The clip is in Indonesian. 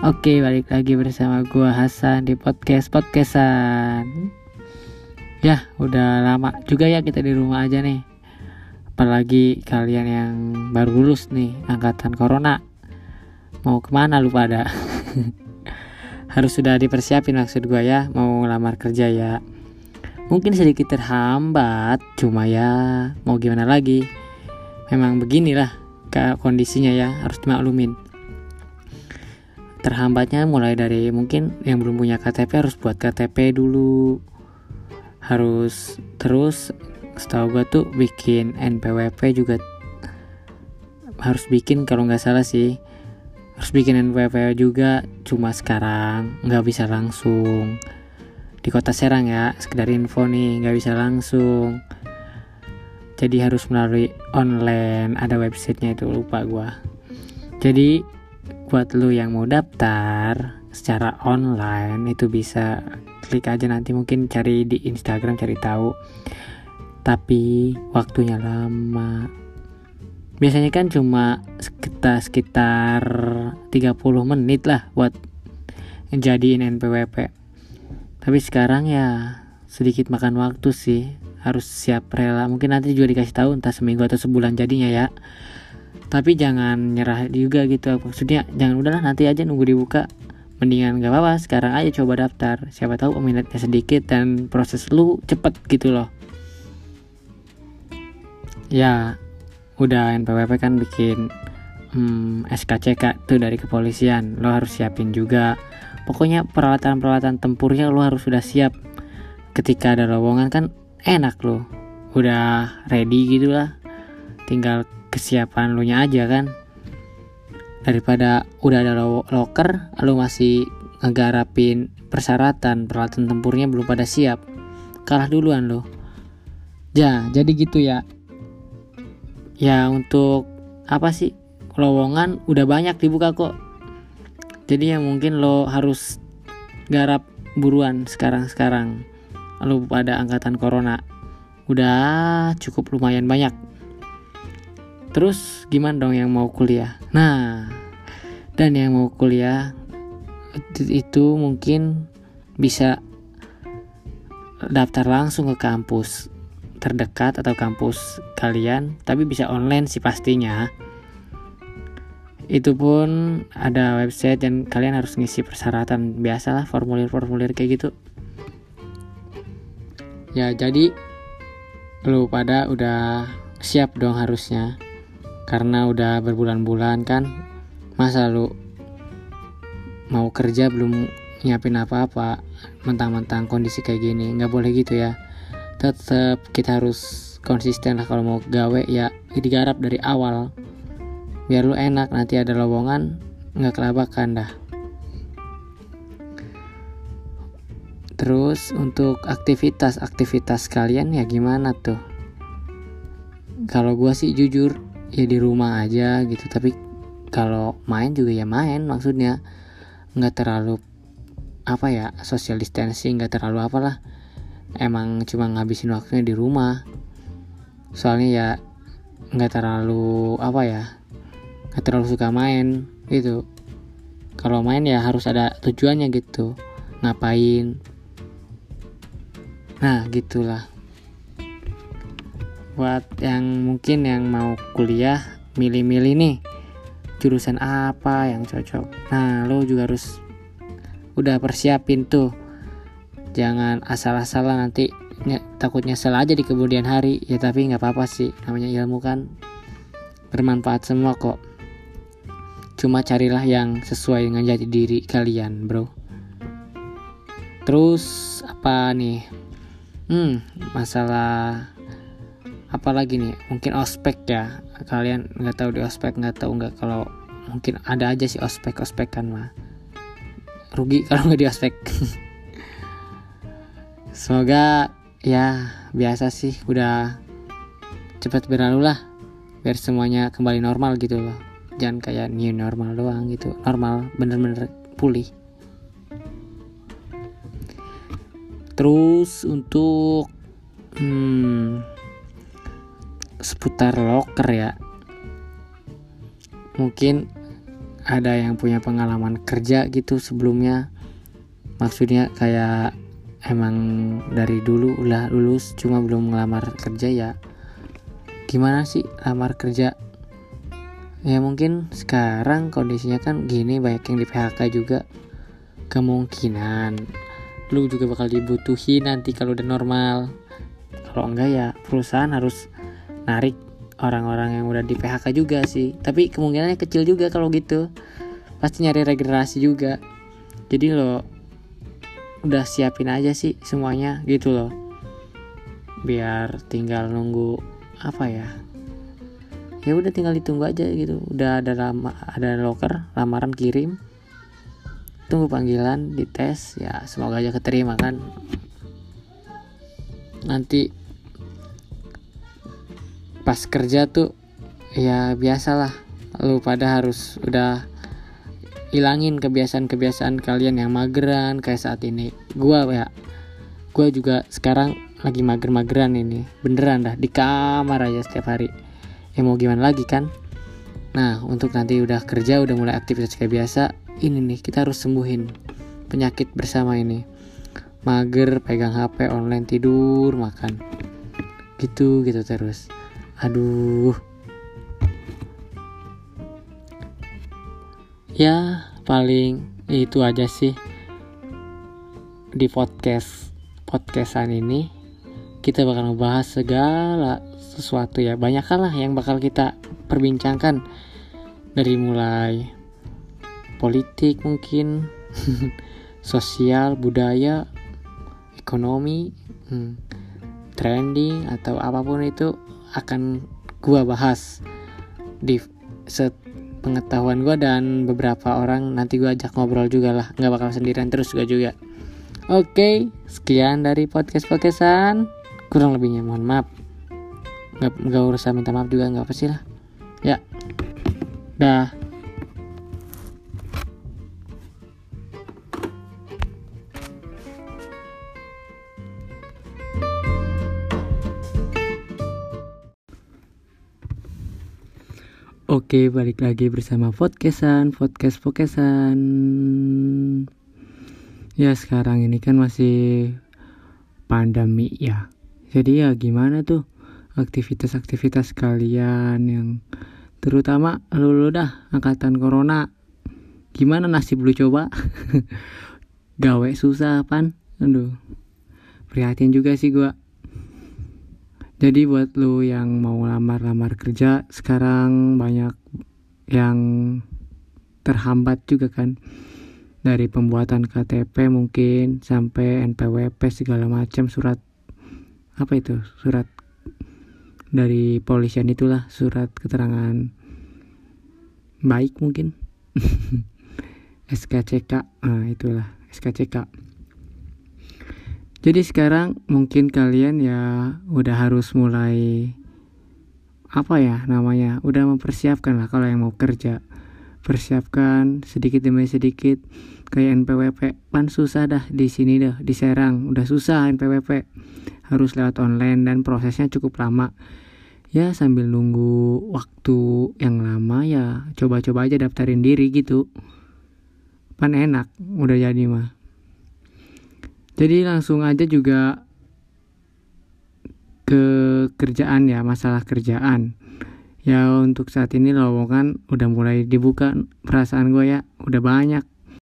Oke, balik lagi bersama gua Hasan di podcast podcastan. Ya, udah lama juga ya kita di rumah aja nih. Apalagi kalian yang baru lulus nih angkatan corona. Mau ke mana lu pada? Harus sudah dipersiapin maksud gua ya, mau lamar kerja ya. Mungkin sedikit terhambat, cuma ya mau gimana lagi. Memang beginilah kondisinya ya, harus dimaklumin terhambatnya mulai dari mungkin yang belum punya KTP harus buat KTP dulu. Harus terus setahu gue tuh bikin NPWP juga harus bikin kalau nggak salah sih. Harus bikin NPWP juga cuma sekarang nggak bisa langsung. Di kota Serang ya sekedar info nih nggak bisa langsung. Jadi harus melalui online ada websitenya itu lupa gue jadi buat lu yang mau daftar secara online itu bisa klik aja nanti mungkin cari di Instagram cari tahu. Tapi waktunya lama. Biasanya kan cuma sekitar sekitar 30 menit lah buat jadiin NPWP tapi sekarang ya sedikit makan waktu sih. Harus siap rela. Mungkin nanti juga dikasih tahu entah seminggu atau sebulan jadinya ya tapi jangan nyerah juga gitu maksudnya jangan udahlah nanti aja nunggu dibuka. Mendingan gak apa-apa sekarang aja coba daftar. Siapa tahu peminatnya sedikit dan proses lu cepet gitu loh. Ya udah NPWP kan bikin hmm, SKCK tuh dari kepolisian. Lo harus siapin juga. Pokoknya peralatan-peralatan tempurnya lo harus sudah siap. Ketika ada lowongan kan enak lo. Udah ready gitu lah. Tinggal kesiapan lu nya aja kan. Daripada udah ada lo locker lu masih ngegarapin persyaratan peralatan tempurnya belum pada siap kalah duluan lo ya jadi gitu ya. Ya untuk apa sih? Lowongan udah banyak dibuka kok. Jadi ya mungkin lo harus garap buruan sekarang-sekarang. Lo pada angkatan corona. Udah cukup lumayan banyak Terus gimana dong yang mau kuliah? Nah, dan yang mau kuliah itu mungkin bisa daftar langsung ke kampus terdekat atau kampus kalian, tapi bisa online sih pastinya. Itu pun ada website dan kalian harus ngisi persyaratan biasalah formulir-formulir kayak gitu. Ya, jadi lu pada udah siap dong harusnya karena udah berbulan-bulan kan masa lu mau kerja belum nyiapin apa-apa mentang-mentang kondisi kayak gini. Nggak boleh gitu ya. Tetap kita harus konsisten lah kalau mau gawe ya. Digarap dari awal. Biar lu enak nanti ada lowongan nggak kelabakan dah. Terus untuk aktivitas aktivitas kalian ya gimana tuh? Kalau gua sih jujur ya di rumah aja gitu. Tapi kalau main juga ya main maksudnya. Nggak terlalu apa ya social distancing nggak terlalu apalah. Emang cuma ngabisin waktunya di rumah. Soalnya ya nggak terlalu apa ya nggak terlalu suka main gitu. Kalau main ya harus ada tujuannya gitu. Ngapain? Nah gitulah buat yang mungkin yang mau kuliah milih-milih nih jurusan apa yang cocok. Nah lo juga harus udah persiapin tuh. Jangan asal-asalan nanti ny takut nyesel aja di kemudian hari. Ya tapi nggak apa-apa sih. Namanya ilmu kan bermanfaat semua kok. Cuma carilah yang sesuai dengan jati diri kalian bro. Terus apa nih? Hmm masalah apalagi nih mungkin ospek ya. Kalian nggak tahu di ospek nggak tahu nggak kalau mungkin ada aja sih ospek ospek kan mah. Rugi kalau nggak di ospek. Semoga ya biasa sih udah cepat berlalu lah. Biar semuanya kembali normal gitu loh. Jangan kayak new normal doang gitu. Normal bener-bener pulih. Terus untuk hmm, seputar locker ya. Mungkin ada yang punya pengalaman kerja gitu sebelumnya. Maksudnya kayak emang dari dulu udah lulus cuma belum ngelamar kerja ya. Gimana sih lamar kerja? Ya mungkin sekarang kondisinya kan gini banyak yang di PHK juga. Kemungkinan lu juga bakal dibutuhin nanti kalau udah normal. Kalau enggak ya perusahaan harus narik orang-orang yang udah di PHK juga sih. Tapi kemungkinannya kecil juga kalau gitu. Pasti nyari regenerasi juga. Jadi lo udah siapin aja sih semuanya gitu loh. Biar tinggal nunggu apa ya? Ya udah tinggal ditunggu aja gitu. Udah ada lama ada loker lamaran kirim. Tunggu panggilan dites. Ya semoga aja keterima kan. Nanti pas kerja tuh ya biasalah. Lu pada harus udah ilangin kebiasaan-kebiasaan kalian yang mageran kayak saat ini. Gua ya gua juga sekarang lagi mager-mageran ini. Beneran dah di kamar aja setiap hari. Ya mau gimana lagi kan? Nah untuk nanti udah kerja udah mulai aktivitas kayak biasa ini nih kita harus sembuhin penyakit bersama ini. Mager pegang HP online tidur makan. Gitu gitu terus aduh. Ya paling itu aja sih. Di podcast podcastan ini kita bakal ngebahas segala sesuatu ya. Banyak lah yang bakal kita perbincangkan. Dari mulai politik mungkin sosial budaya ekonomi hmm, trending atau apa pun itu akan gua bahas di set pengetahuan gua dan beberapa orang nanti gua ajak ngobrol juga lah. Nggak bakal sendirian terus gua juga. Oke sekian dari podcast podcastan kurang lebihnya mohon maaf. Nggak nggak usah minta maaf juga nggak apa sih lah. Ya. Dah Oke, balik lagi bersama podcastan, podcast podcastan. Ya, sekarang ini kan masih pandemi ya. Jadi ya gimana tuh aktivitas-aktivitas kalian yang terutama lu, lu dah angkatan corona. Gimana nasib lu coba? Gawe susah pan? Aduh. Prihatin juga sih gua jadi buat lu yang mau lamar-lamar kerja sekarang banyak yang terhambat juga kan. Dari pembuatan KTP mungkin sampai NPWP segala macam surat apa itu surat dari polisian itulah surat keterangan baik mungkin. SKCK nah itulah SKCK jadi sekarang mungkin kalian ya udah harus mulai apa ya namanya udah mempersiapkan lah kalau yang mau kerja. Persiapkan sedikit demi sedikit kayak NPWP pan susah dah di sini dah di Serang. Udah susah NPWP harus lewat online dan prosesnya cukup lama. Ya sambil nunggu waktu yang lama ya coba-coba aja daftarin diri gitu. Pan enak udah jadi mah jadi langsung aja juga ke kerjaan ya masalah kerjaan. Ya untuk saat ini lowongan udah mulai dibuka perasaan gue ya udah banyak